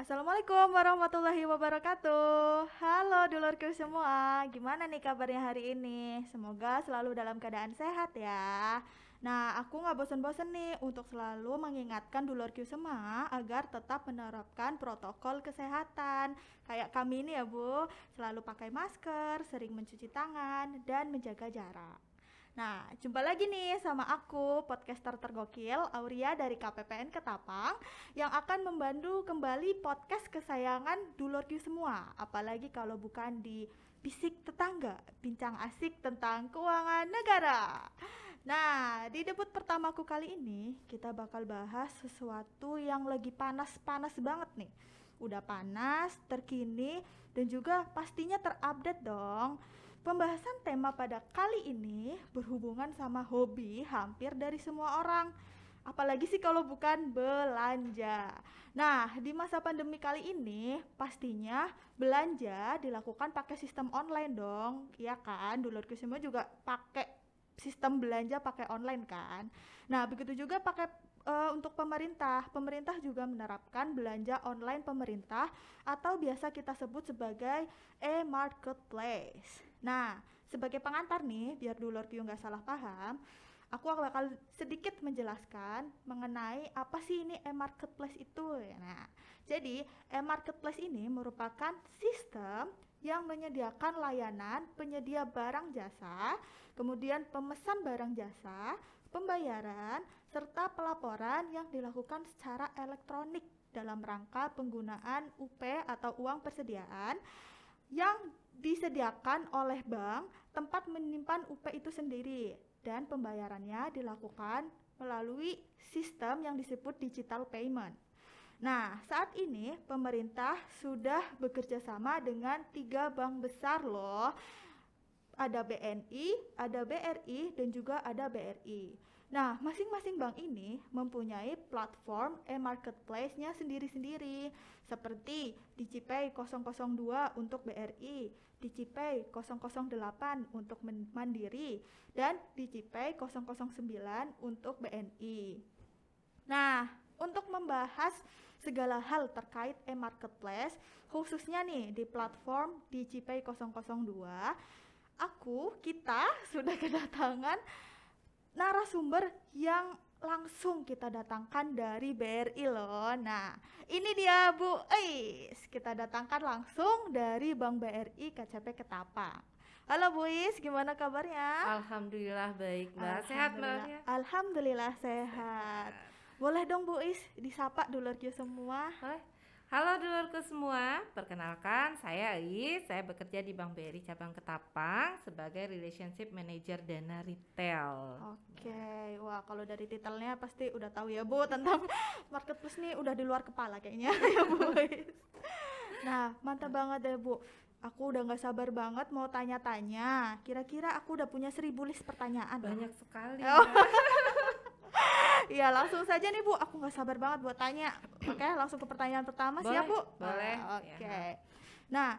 Assalamualaikum warahmatullahi wabarakatuh. Halo dulurku semua. Gimana nih kabarnya hari ini? Semoga selalu dalam keadaan sehat ya Nah aku gak bosen-bosen nih Untuk selalu mengingatkan dulurku semua Agar tetap menerapkan protokol kesehatan Kayak kami ini ya bu Selalu pakai masker, sering mencuci tangan Dan menjaga jarak Nah, jumpa lagi nih sama aku, podcaster tergokil, Auria dari KPPN Ketapang, yang akan membantu kembali podcast kesayangan dulurku semua. Apalagi kalau bukan di Bisik Tetangga, bincang asik tentang keuangan negara. Nah, di debut pertamaku kali ini, kita bakal bahas sesuatu yang lagi panas-panas banget nih. Udah panas, terkini, dan juga pastinya terupdate dong. Pembahasan tema pada kali ini berhubungan sama hobi hampir dari semua orang. Apalagi sih kalau bukan belanja. Nah, di masa pandemi kali ini pastinya belanja dilakukan pakai sistem online dong. Iya kan? Dulurku semua juga pakai sistem belanja pakai online kan. Nah, begitu juga pakai uh, untuk pemerintah. Pemerintah juga menerapkan belanja online pemerintah atau biasa kita sebut sebagai e-marketplace. Nah, sebagai pengantar nih, biar dulu Kyu nggak salah paham, aku bakal sedikit menjelaskan mengenai apa sih ini e-marketplace itu. Nah, jadi e-marketplace ini merupakan sistem yang menyediakan layanan penyedia barang jasa, kemudian pemesan barang jasa, pembayaran, serta pelaporan yang dilakukan secara elektronik dalam rangka penggunaan UP atau uang persediaan yang disediakan oleh bank tempat menyimpan UP itu sendiri dan pembayarannya dilakukan melalui sistem yang disebut digital payment. Nah, saat ini pemerintah sudah bekerja sama dengan tiga bank besar loh. Ada BNI, ada BRI, dan juga ada BRI. Nah, masing-masing bank ini mempunyai platform e-marketplace-nya sendiri-sendiri seperti DigiPay 002 untuk BRI, DigiPay 008 untuk Mandiri, dan DigiPay 009 untuk BNI. Nah, untuk membahas segala hal terkait e-marketplace, khususnya nih di platform DigiPay 002, aku, kita sudah kedatangan narasumber yang langsung kita datangkan dari BRI loh. Nah, ini dia Bu Is. Kita datangkan langsung dari Bank BRI KCP Ketapang. Halo Bu Is, gimana kabarnya? Alhamdulillah baik, Mbak. Sehat, Mbak? Alhamdulillah sehat. Boleh dong Bu Is disapa dulu semua. Boleh. Halo dulurku semua, perkenalkan saya Ais, saya bekerja di Bank BRI Cabang Ketapang sebagai Relationship Manager Dana Retail. Oke, okay. wah kalau dari titelnya pasti udah tahu ya Bu tentang marketplace nih udah di luar kepala kayaknya ya Bu. nah mantap banget deh Bu. Aku udah nggak sabar banget mau tanya-tanya. Kira-kira aku udah punya seribu list pertanyaan. Banyak sekali. Oh. Iya langsung saja nih Bu, aku nggak sabar banget buat tanya. Oke, langsung ke pertanyaan pertama boleh, siap Bu? Boleh. Ah, oke. Okay. Ya. Nah,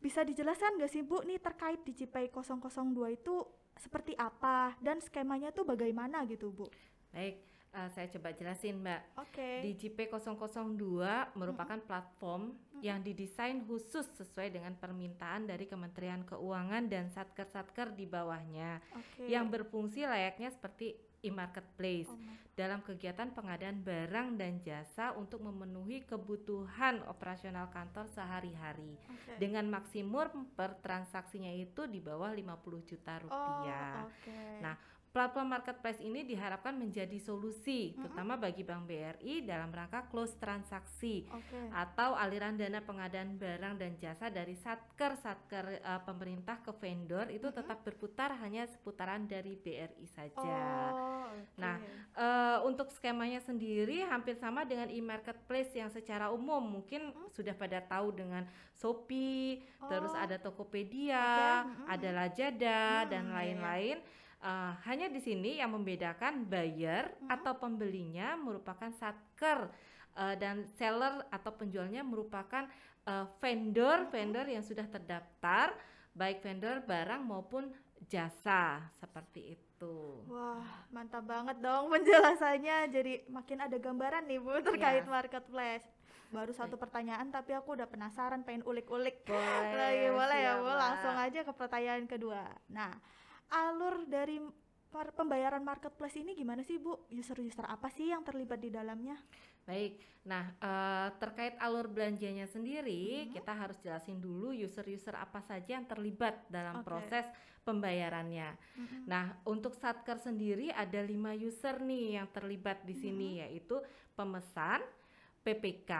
bisa dijelaskan nggak sih Bu nih terkait DigiPay 002 itu seperti apa dan skemanya tuh bagaimana gitu Bu? Baik, uh, saya coba jelasin Mbak. Oke. Okay. DigiPay 002 merupakan -hmm. platform -hmm. yang didesain khusus sesuai dengan permintaan dari Kementerian Keuangan dan satker-satker di bawahnya okay. yang berfungsi layaknya seperti e-marketplace oh, dalam kegiatan pengadaan barang dan jasa untuk memenuhi kebutuhan operasional kantor sehari-hari okay. dengan maksimum per transaksinya itu di bawah 50 juta rupiah. Oh, okay. Nah, Platform marketplace ini diharapkan menjadi solusi, mm-hmm. terutama bagi Bank BRI dalam rangka close transaksi okay. atau aliran dana pengadaan barang dan jasa dari satker satker uh, pemerintah ke vendor itu mm-hmm. tetap berputar hanya seputaran dari BRI saja. Oh, okay. Nah, uh, untuk skemanya sendiri hampir sama dengan e-marketplace yang secara umum mungkin mm-hmm. sudah pada tahu dengan Shopee, oh. terus ada Tokopedia, okay. mm-hmm. ada Lazada mm-hmm. dan iya, iya. lain-lain. Yeah Uh, hanya di sini yang membedakan buyer hmm. atau pembelinya merupakan satker uh, dan seller atau penjualnya merupakan uh, vendor-vendor yang sudah terdaftar baik vendor barang maupun jasa seperti itu. Wah, mantap banget dong penjelasannya. Jadi makin ada gambaran nih Bu terkait ya. marketplace. Baru satu pertanyaan tapi aku udah penasaran pengen ulik-ulik. Boleh. Lagi boleh ya Bu, langsung aja ke pertanyaan kedua. Nah, alur dari pembayaran marketplace ini gimana sih Bu? User-user apa sih yang terlibat di dalamnya? Baik, nah uh, terkait alur belanjanya sendiri, hmm. kita harus jelasin dulu user-user apa saja yang terlibat dalam okay. proses pembayarannya. Hmm. Nah, untuk Satker sendiri ada lima user nih yang terlibat di sini, hmm. yaitu pemesan, PPK,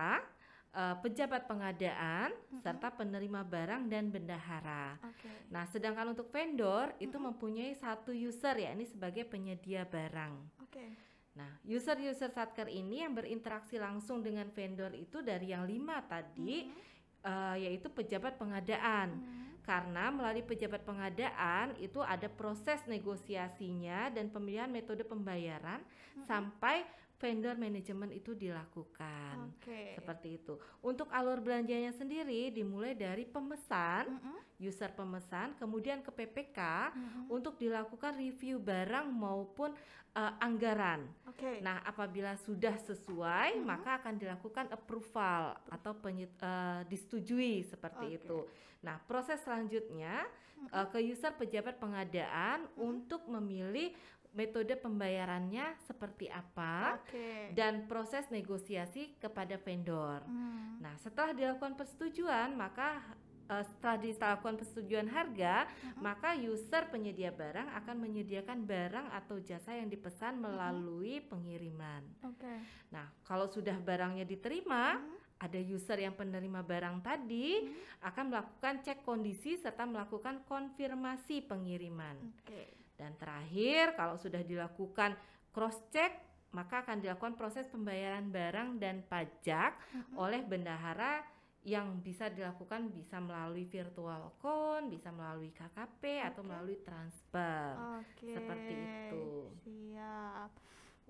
uh, pejabat pengadaan mm-hmm. serta penerima barang dan bendahara. Okay. Nah, sedangkan untuk vendor mm-hmm. itu mempunyai satu user ya ini sebagai penyedia barang. Okay. Nah, user-user Satker ini yang berinteraksi langsung dengan vendor itu dari yang lima tadi, mm-hmm. uh, yaitu pejabat pengadaan. Mm-hmm. Karena melalui pejabat pengadaan itu ada proses negosiasinya dan pemilihan metode pembayaran mm-hmm. sampai vendor manajemen itu dilakukan. Okay. Seperti itu. Untuk alur belanjanya sendiri dimulai dari pemesan, mm -hmm. user pemesan, kemudian ke PPK mm -hmm. untuk dilakukan review barang maupun uh, anggaran. Okay. Nah, apabila sudah sesuai, mm -hmm. maka akan dilakukan approval atau penyet, uh, disetujui seperti okay. itu. Nah, proses selanjutnya mm -hmm. uh, ke user pejabat pengadaan mm -hmm. untuk memilih metode pembayarannya seperti apa okay. dan proses negosiasi kepada vendor. Hmm. Nah, setelah dilakukan persetujuan, maka uh, setelah dilakukan persetujuan harga, uh-huh. maka user penyedia barang akan menyediakan barang atau jasa yang dipesan melalui uh-huh. pengiriman. Okay. Nah, kalau sudah barangnya diterima, uh-huh ada user yang penerima barang tadi hmm. akan melakukan cek kondisi serta melakukan konfirmasi pengiriman. Okay. Dan terakhir, kalau sudah dilakukan cross check, maka akan dilakukan proses pembayaran barang dan pajak uh-huh. oleh bendahara yang bisa dilakukan bisa melalui virtual account, bisa melalui KKP okay. atau melalui transfer. Okay. Seperti itu. Siap.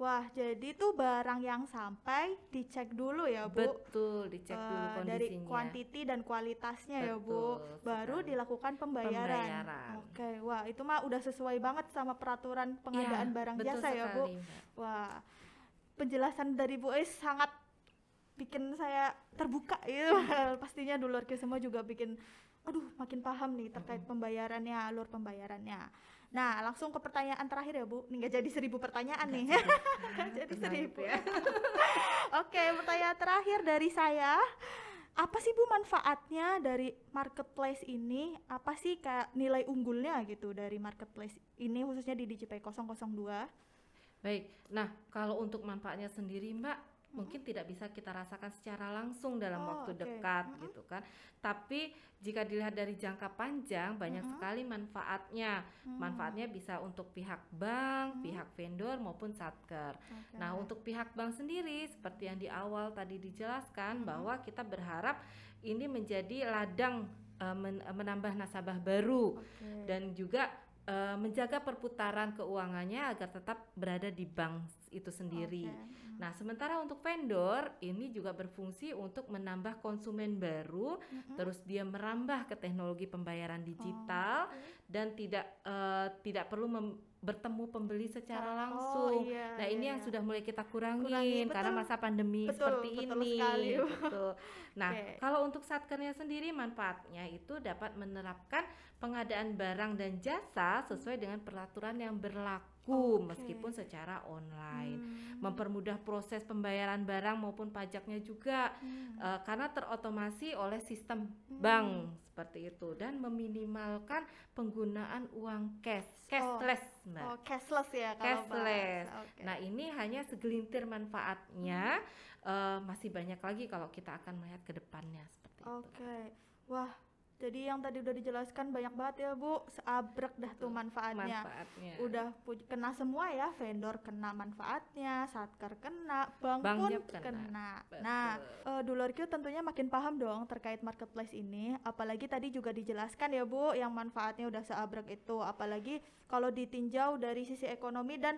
Wah, jadi tuh barang yang sampai dicek dulu ya, Bu. Betul, dicek uh, dulu kondisinya. Dari kuantiti dan kualitasnya Betul, ya, Bu. Baru sekali. dilakukan pembayaran. pembayaran. Oke, wah itu mah udah sesuai banget sama peraturan pengadaan ya, barang jasa sekali, ya, Bu. Mbak. Wah, penjelasan dari Bu Ais sangat bikin saya terbuka ya. Pastinya dulur semua juga bikin aduh makin paham nih terkait pembayarannya, alur pembayarannya. Nah, langsung ke pertanyaan terakhir ya, Bu. Ini nggak jadi seribu pertanyaan nih. jadi seribu. Ya. Oke, pertanyaan terakhir dari saya. Apa sih Bu manfaatnya dari marketplace ini? Apa sih kayak nilai unggulnya gitu dari marketplace ini khususnya di DJP 002? Baik. Nah, kalau untuk manfaatnya sendiri, Mbak, mungkin tidak bisa kita rasakan secara langsung dalam oh, waktu okay. dekat mm -hmm. gitu kan. Tapi jika dilihat dari jangka panjang banyak mm -hmm. sekali manfaatnya. Mm -hmm. Manfaatnya bisa untuk pihak bank, mm -hmm. pihak vendor maupun satker. Okay. Nah, untuk pihak bank sendiri seperti yang di awal tadi dijelaskan mm -hmm. bahwa kita berharap ini menjadi ladang uh, men menambah nasabah baru okay. dan juga uh, menjaga perputaran keuangannya agar tetap berada di bank itu sendiri. Okay. Nah, sementara untuk vendor ini juga berfungsi untuk menambah konsumen baru, mm-hmm. terus dia merambah ke teknologi pembayaran digital oh, okay. dan tidak uh, tidak perlu mem- bertemu pembeli secara oh, langsung. Iya, nah, ini iya. yang sudah mulai kita kurangin Kurangi, karena masa pandemi betul, seperti betul ini. Sekali. Betul. Nah, okay. kalau untuk satkernya sendiri manfaatnya itu dapat menerapkan pengadaan barang dan jasa sesuai dengan peraturan yang berlaku okay. meskipun secara online. Hmm. Mempermudah proses pembayaran barang maupun pajaknya juga hmm. uh, karena terotomasi oleh sistem hmm. bank seperti itu dan meminimalkan penggunaan uang cash, cashless, oh. Mbak. Oh, cashless ya kalau cashless. Okay. Nah, ini hanya segelintir manfaatnya. Hmm. Uh, masih banyak lagi kalau kita akan melihat ke depannya seperti okay. itu. Oke. Wah, jadi yang tadi udah dijelaskan banyak banget ya Bu, seabrek dah tuh manfaatnya. manfaatnya. Udah kena semua ya, vendor kena manfaatnya, satker kena, bank, bank pun kena. kena. Nah, uh, tentunya makin paham dong terkait marketplace ini. Apalagi tadi juga dijelaskan ya Bu, yang manfaatnya udah seabrek itu. Apalagi kalau ditinjau dari sisi ekonomi dan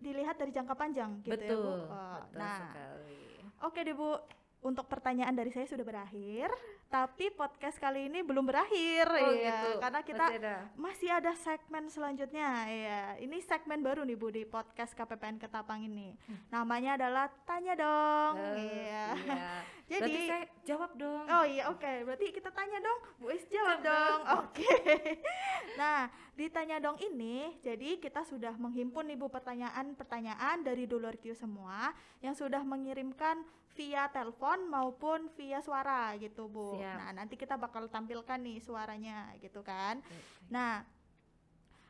dilihat dari jangka panjang gitu betul, ya Bu. Oh, betul nah, sekali. Oke deh Bu, untuk pertanyaan dari saya sudah berakhir, tapi podcast kali ini belum berakhir oh, ya, gitu. karena kita masih ada. masih ada segmen selanjutnya ya. Ini segmen baru nih Bu di podcast KPPN Ketapang ini. Hmm. Namanya adalah tanya dong. Oh, iya. iya. Jadi Berarti saya jawab dong. Oh iya, oke. Okay. Berarti kita tanya dong. Bu Is jawab dong. Oke. Okay. nah, di tanya dong ini jadi kita sudah menghimpun nih Bu pertanyaan-pertanyaan dari dulur Q semua yang sudah mengirimkan via telepon maupun via suara gitu Bu. Siap. Nah, nanti kita bakal tampilkan nih suaranya gitu kan. Okay. Nah,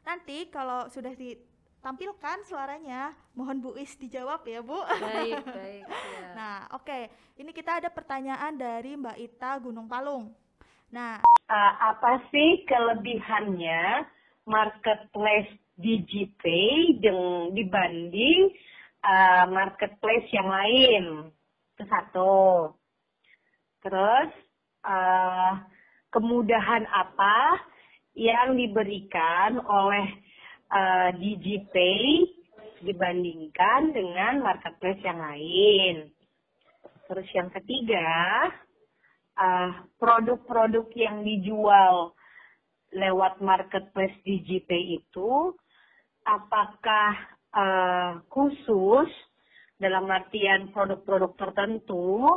nanti kalau sudah di tampilkan suaranya. Mohon Bu Is dijawab ya, Bu. Baik, baik. Ya. Nah, oke. Okay. Ini kita ada pertanyaan dari Mbak Ita Gunung Palung. Nah, uh, apa sih kelebihannya marketplace DigiPay dibanding uh, marketplace yang lain? Itu satu. Terus uh, kemudahan apa yang diberikan oleh uh, DigiPay dibandingkan dengan marketplace yang lain. Terus yang ketiga, uh, produk-produk yang dijual lewat marketplace DigiPay itu apakah uh, khusus dalam artian produk-produk tertentu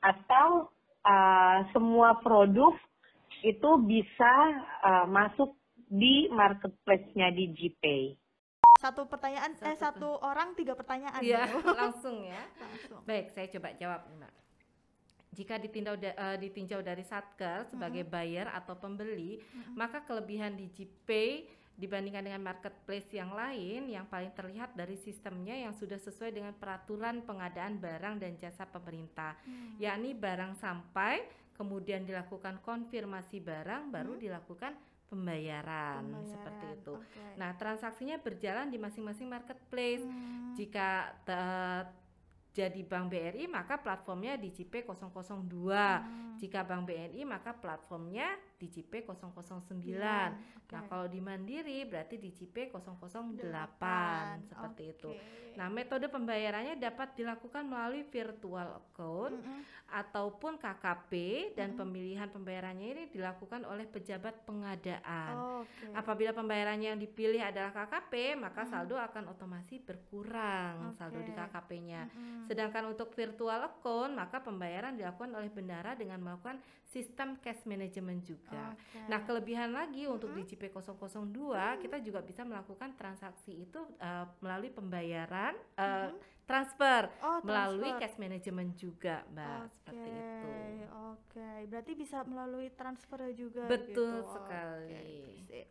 atau uh, semua produk itu bisa uh, masuk di marketplace-nya di GPay. Satu pertanyaan satu eh satu orang tiga pertanyaan. Iya, langsung ya. Langsung. Baik, saya coba jawab Mbak. Jika ditinjau da, uh, ditinjau dari Satker sebagai mm -hmm. buyer atau pembeli, mm -hmm. maka kelebihan di GPay dibandingkan dengan marketplace yang lain yang paling terlihat dari sistemnya yang sudah sesuai dengan peraturan pengadaan barang dan jasa pemerintah, hmm. yakni barang sampai kemudian dilakukan konfirmasi barang baru hmm. dilakukan pembayaran, pembayaran seperti itu. Okay. Nah, transaksinya berjalan di masing-masing marketplace. Hmm. Jika jadi Bank BRI maka platformnya di JP 002. Hmm. Jika Bank BNI maka platformnya di JP 009. Ya, okay. Nah, kalau di Mandiri berarti di JP 008 8. seperti okay. itu. Nah, metode pembayarannya dapat dilakukan melalui virtual account mm -hmm. ataupun KKP dan mm -hmm. pemilihan pembayarannya ini dilakukan oleh pejabat pengadaan. Oh, okay. Apabila pembayarannya yang dipilih adalah KKP, maka mm -hmm. saldo akan otomatis berkurang okay. saldo di KKP-nya. Mm -hmm. Sedangkan untuk virtual account, maka pembayaran dilakukan oleh bendara dengan melakukan sistem cash management juga. Okay. Nah, kelebihan lagi mm -hmm. untuk di JP 002 mm -hmm. kita juga bisa melakukan transaksi itu uh, melalui pembayaran uh, mm -hmm. transfer oh, melalui cash management juga, Mbak, okay. seperti itu. Oke, okay. berarti bisa melalui transfer juga Betul gitu. sekali. Okay.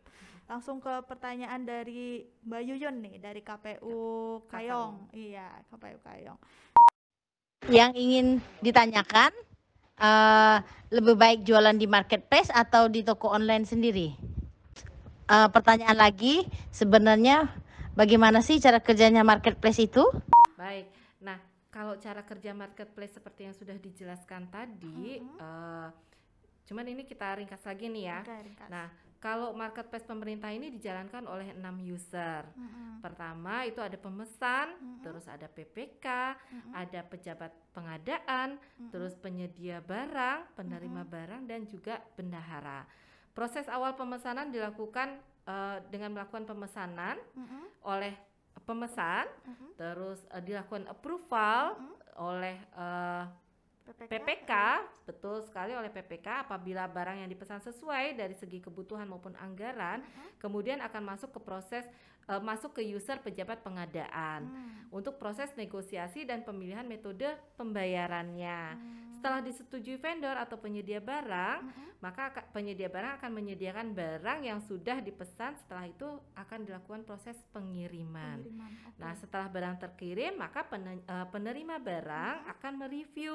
Langsung ke pertanyaan dari Mbak Yuyun nih dari KPU Kayong. Iya, KPU Kayong. Yang ingin ditanyakan uh, lebih baik jualan di marketplace atau di toko online sendiri? Uh, pertanyaan lagi, sebenarnya bagaimana sih cara kerjanya marketplace itu? Baik, nah kalau cara kerja marketplace seperti yang sudah dijelaskan tadi, uh -huh. uh, cuman ini kita ringkas lagi nih ya. Ringkas. Nah kalau marketplace pemerintah ini dijalankan oleh enam user. Mm-hmm. Pertama itu ada pemesan, mm-hmm. terus ada PPK, mm-hmm. ada pejabat pengadaan, mm-hmm. terus penyedia barang, penerima mm-hmm. barang dan juga bendahara. Proses awal pemesanan dilakukan uh, dengan melakukan pemesanan mm-hmm. oleh pemesan, mm-hmm. terus uh, dilakukan approval mm-hmm. oleh uh, PPK, PPK betul sekali oleh PPK apabila barang yang dipesan sesuai dari segi kebutuhan maupun anggaran, uh -huh. kemudian akan masuk ke proses uh, masuk ke user pejabat pengadaan hmm. untuk proses negosiasi dan pemilihan metode pembayarannya. Hmm. Setelah disetujui vendor atau penyedia barang, hmm. maka penyedia barang akan menyediakan barang yang sudah dipesan. Setelah itu akan dilakukan proses pengiriman. pengiriman okay. Nah, setelah barang terkirim, maka eh, penerima barang hmm. akan mereview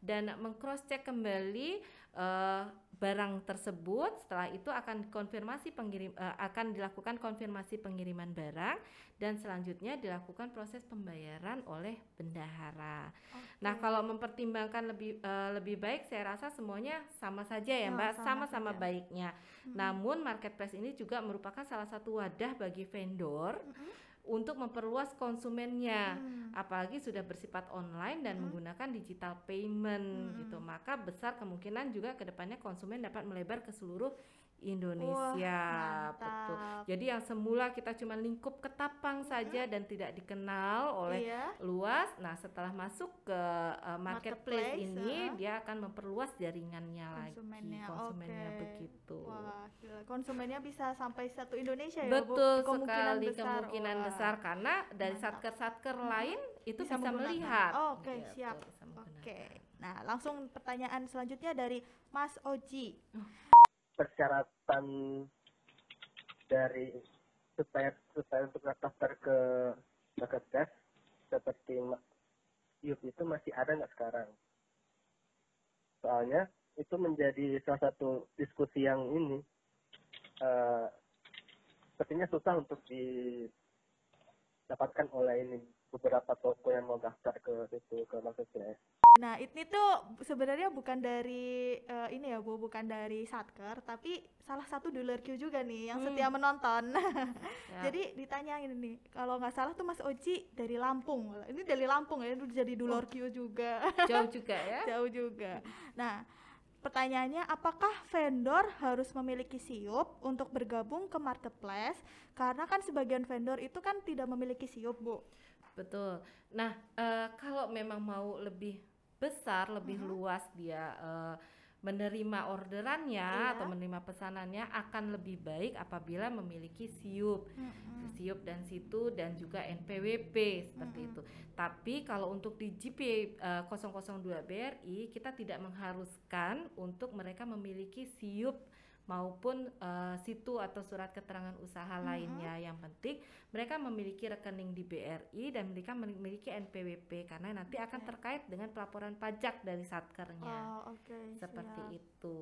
dan mengcross check kembali uh, barang tersebut setelah itu akan konfirmasi pengirim uh, akan dilakukan konfirmasi pengiriman barang dan selanjutnya dilakukan proses pembayaran oleh bendahara. Okay. Nah, kalau mempertimbangkan lebih uh, lebih baik saya rasa semuanya sama saja ya, oh, Mbak, sama-sama baiknya. Hmm. Namun marketplace ini juga merupakan salah satu wadah bagi vendor hmm untuk memperluas konsumennya hmm. apalagi sudah bersifat online dan hmm. menggunakan digital payment hmm. gitu maka besar kemungkinan juga ke depannya konsumen dapat melebar ke seluruh Indonesia Wah, betul. Jadi yang semula kita cuma lingkup ketapang saja dan tidak dikenal oleh iya. luas. Nah, setelah masuk ke uh, marketplace, marketplace ini uh. dia akan memperluas jaringannya konsumennya. lagi. Konsumennya okay. begitu. Wah, gila. konsumennya bisa sampai satu Indonesia ya, Betul Bu? Kemungkinan sekali besar. kemungkinan Wah. besar karena dari satker-satker hmm. lain itu bisa, bisa melihat. Oh, Oke, okay, gitu, siap. Oke. Okay. Nah, langsung pertanyaan selanjutnya dari Mas Oji. Oh persyaratan dari supaya supaya untuk daftar ke marketplace seperti Yup itu masih ada nggak sekarang? Soalnya itu menjadi salah satu diskusi yang ini uh, sepertinya susah untuk didapatkan oleh ini beberapa toko yang mau daftar ke situ ke marketplace. Nah, ini tuh sebenarnya bukan dari uh, ini ya, Bu, bukan dari Satker, tapi salah satu dealer Q juga nih yang hmm. setia menonton. ya. Jadi ditanyain nih, kalau nggak salah tuh Mas Oji dari Lampung. Ini dari Lampung ya, jadi dealer oh. Q juga. Jauh juga ya? Jauh juga. Nah, Pertanyaannya, apakah vendor harus memiliki SIUP untuk bergabung ke marketplace? Karena kan sebagian vendor itu kan tidak memiliki SIUP, Bu. Betul. Nah, uh, kalau memang mau lebih besar, lebih uh -huh. luas dia uh, menerima orderannya iya. atau menerima pesanannya akan lebih baik apabila memiliki SIUP, mm-hmm. SIUP dan situ dan juga NPWP seperti mm-hmm. itu. Tapi kalau untuk di GP uh, 002 BRI kita tidak mengharuskan untuk mereka memiliki SIUP maupun uh, situ atau surat keterangan usaha mm-hmm. lainnya. Yang penting mereka memiliki rekening di BRI dan mereka memiliki NPWP karena nanti okay. akan terkait dengan pelaporan pajak dari satkernya. Oh, okay, Seperti siap. itu.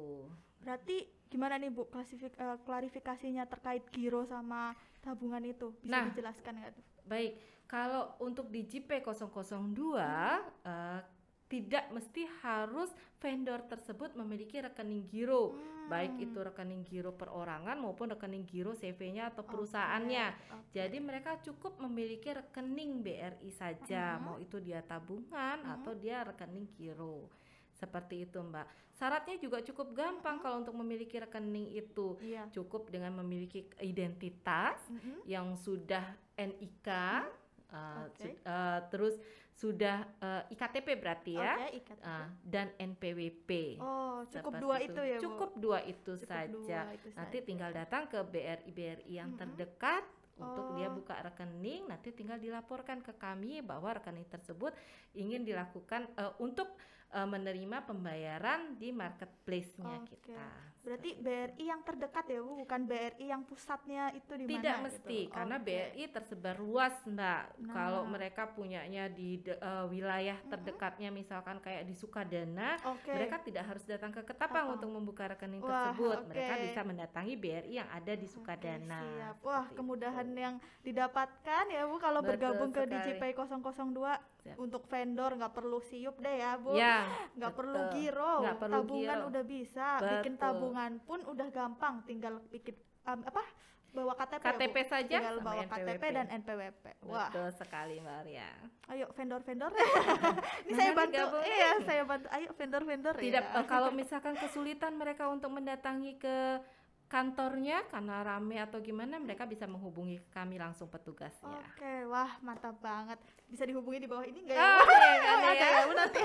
Berarti gimana nih Bu klasifik uh, klarifikasinya terkait giro sama tabungan itu? Bisa nah, dijelaskan nggak tuh? Baik, kalau untuk di JP 002 hmm. uh, tidak mesti harus vendor tersebut memiliki rekening giro, hmm. baik itu rekening giro perorangan maupun rekening giro CV-nya atau perusahaannya. Okay. Okay. Jadi mereka cukup memiliki rekening BRI saja, hmm. mau itu dia tabungan hmm. atau dia rekening giro. Seperti itu, Mbak. Syaratnya juga cukup gampang hmm. kalau untuk memiliki rekening itu. Yeah. Cukup dengan memiliki identitas hmm. yang sudah NIK, hmm. uh, okay. uh, terus sudah uh, eh, IKTP berarti ya okay, IKTP. Uh, dan NPWP. Oh, cukup dua itu. itu ya, Bu? Cukup dua itu cukup saja. Dua itu nanti saja. tinggal datang ke BRI BRI yang mm -hmm. terdekat untuk dia oh. buka rekening, nanti tinggal dilaporkan ke kami bahwa rekening tersebut ingin dilakukan uh, untuk uh, menerima pembayaran di marketplace-nya okay. kita. Berarti BRI yang terdekat ya Bu, bukan BRI yang pusatnya itu di mana? Tidak gitu? mesti, gitu. karena okay. BRI tersebar luas Mbak. Nah. Kalau mereka punyanya di uh, wilayah terdekatnya misalkan kayak di Sukadana, okay. mereka tidak harus datang ke Ketapang untuk membuka rekening Wah, tersebut. Okay. Mereka bisa mendatangi BRI yang ada di Sukadana. Okay, siap. Wah, kemudahan itu. yang didapatkan ya Bu kalau Betul bergabung sekali. ke DJP 002 Siap. untuk vendor nggak perlu siup deh ya bu ya, nggak perlu giro gak perlu tabungan giro. udah bisa betul. bikin tabungan pun udah gampang tinggal bikin um, apa bawa KTP KTP ya, saja tinggal bawa NPWP. KTP dan NPWP wah betul sekali Mbak Ria ayo vendor-vendor ini saya bantu iya saya bantu ayo vendor-vendor tidak ya. kalau misalkan kesulitan mereka untuk mendatangi ke kantornya karena rame atau gimana mereka bisa menghubungi kami langsung petugasnya. Oke, okay, wah mantap banget. Bisa dihubungi di bawah ini enggak ya? Oh, ada ya. ya nanti.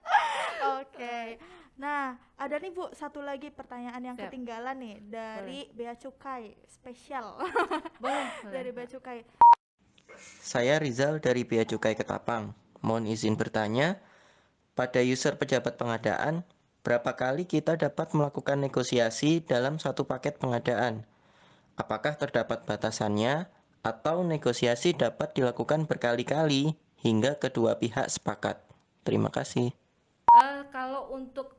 Oke. Nah, ada nih Bu satu lagi pertanyaan yang Siap. ketinggalan nih dari Boleh. Bea Cukai spesial. Boleh. dari Bea Cukai. Saya Rizal dari Bea Cukai Ketapang. Mohon izin bertanya, pada user pejabat pengadaan Berapa kali kita dapat melakukan negosiasi dalam satu paket pengadaan? Apakah terdapat batasannya atau negosiasi dapat dilakukan berkali-kali hingga kedua pihak sepakat? Terima kasih. Uh, kalau untuk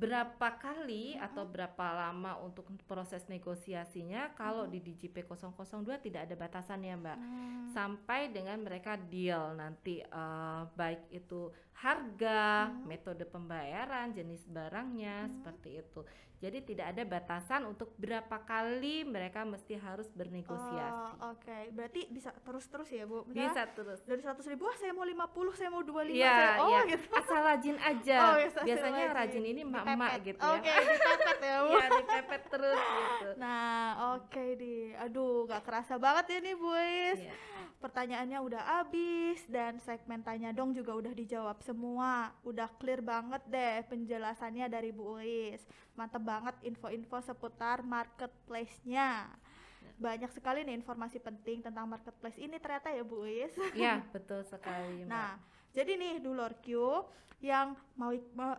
berapa kali atau berapa lama untuk proses negosiasinya kalau hmm. di DJP 002 tidak ada batasannya Mbak hmm. sampai dengan mereka deal nanti uh, baik itu harga hmm. metode pembayaran jenis barangnya hmm. seperti itu Jadi tidak ada batasan untuk berapa kali mereka mesti harus bernegosiasi. Oh, oke. Okay. Berarti bisa terus-terus ya, Bu? Misalnya bisa terus. Dari 100 ribu, ah, saya mau 50, saya mau 25, ya, saya, oh ya. gitu. Asal rajin aja. Oh, ya, Biasanya rajin, rajin ini emak-emak gitu ya. Oke, okay, dipepet ya, Bu. Iya, dipepet terus gitu. Nah, oke okay, di. Aduh, gak kerasa banget ya nih, Bu Is. Yeah pertanyaannya udah habis dan segmen tanya dong juga udah dijawab semua. Udah clear banget deh penjelasannya dari Bu Uis. Mantep banget info-info seputar marketplace-nya. Banyak sekali nih informasi penting tentang marketplace ini ternyata ya Bu Uis. Iya, betul sekali, Mbak. Nah, jadi nih Dulor Q yang mau,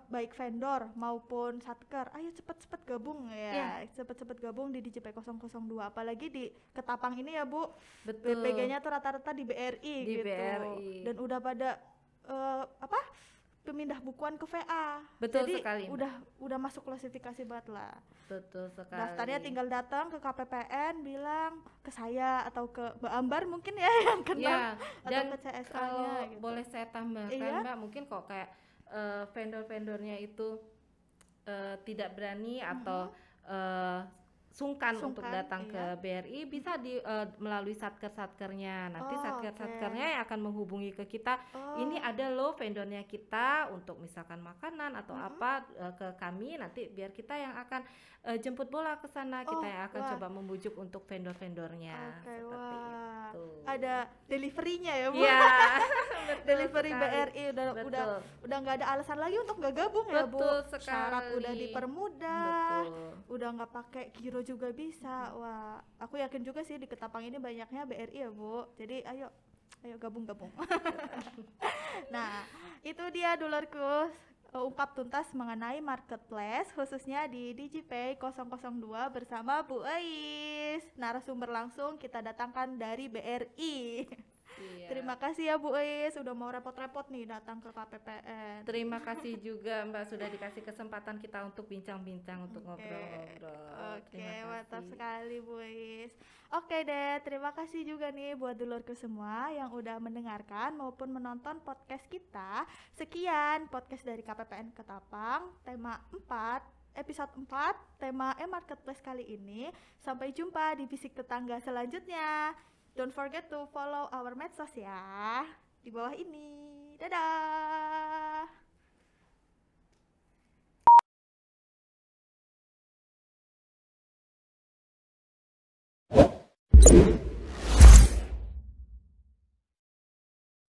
baik vendor maupun satker, ayo cepet-cepet gabung ya, yeah. cepet-cepet gabung di DJP 002 apalagi di Ketapang ini ya Bu. Betul. BPG-nya tuh rata-rata di BRI di gitu. BRI. Dan udah pada uh, apa? pemindah bukuan ke VA. Betul Jadi sekali. udah udah masuk klasifikasi banget lah. Betul sekali. Daftarnya tinggal datang ke KPPN bilang ke saya atau ke Mbak Ambar mungkin ya yang kenal ya, atau dan ke CSK-nya kalau gitu. boleh saya tambahkan iya? Mbak, mungkin kok kayak uh, vendor-vendornya itu uh, tidak berani atau uh, sungkan, sungkan untuk datang iya. ke BRI bisa di uh, melalui satker-satkernya. Nanti oh, satker-satkernya okay. yang akan menghubungi ke kita. Oh. Ini ada loh vendornya kita untuk misalkan makanan atau mm -hmm. apa uh, ke kami nanti biar kita yang akan uh, jemput bola ke sana, kita oh, yang akan wah. coba membujuk untuk vendor-vendornya okay, seperti wah. itu. Ada deliverynya ya, Bu. Iya. Delivery sekali. BRI udah Betul. udah udah nggak ada alasan lagi untuk nggak gabung Betul ya, Bu. Sekali. Syarat udah dipermudah. Betul. Udah nggak pakai giro juga bisa. Wah aku yakin juga sih di Ketapang ini banyaknya BRI ya bu. Jadi ayo ayo gabung-gabung. Nah itu dia dolarku uh, ungkap tuntas mengenai marketplace khususnya di DigiPay 002 bersama Bu Ais. Narasumber langsung kita datangkan dari BRI Iya. Terima kasih ya Bu Is sudah mau repot-repot nih datang ke KPPN. Terima kasih juga Mbak sudah dikasih kesempatan kita untuk bincang-bincang untuk ngobrol-ngobrol. Oke, okay, mantap sekali Bu Is. Oke deh, terima kasih juga nih buat dulurku semua yang udah mendengarkan maupun menonton podcast kita. Sekian podcast dari KPPN Ketapang, tema 4 episode 4 tema e-marketplace kali ini. Sampai jumpa di Bisik Tetangga selanjutnya. Don't forget to follow our medsos ya di bawah ini. Dadah.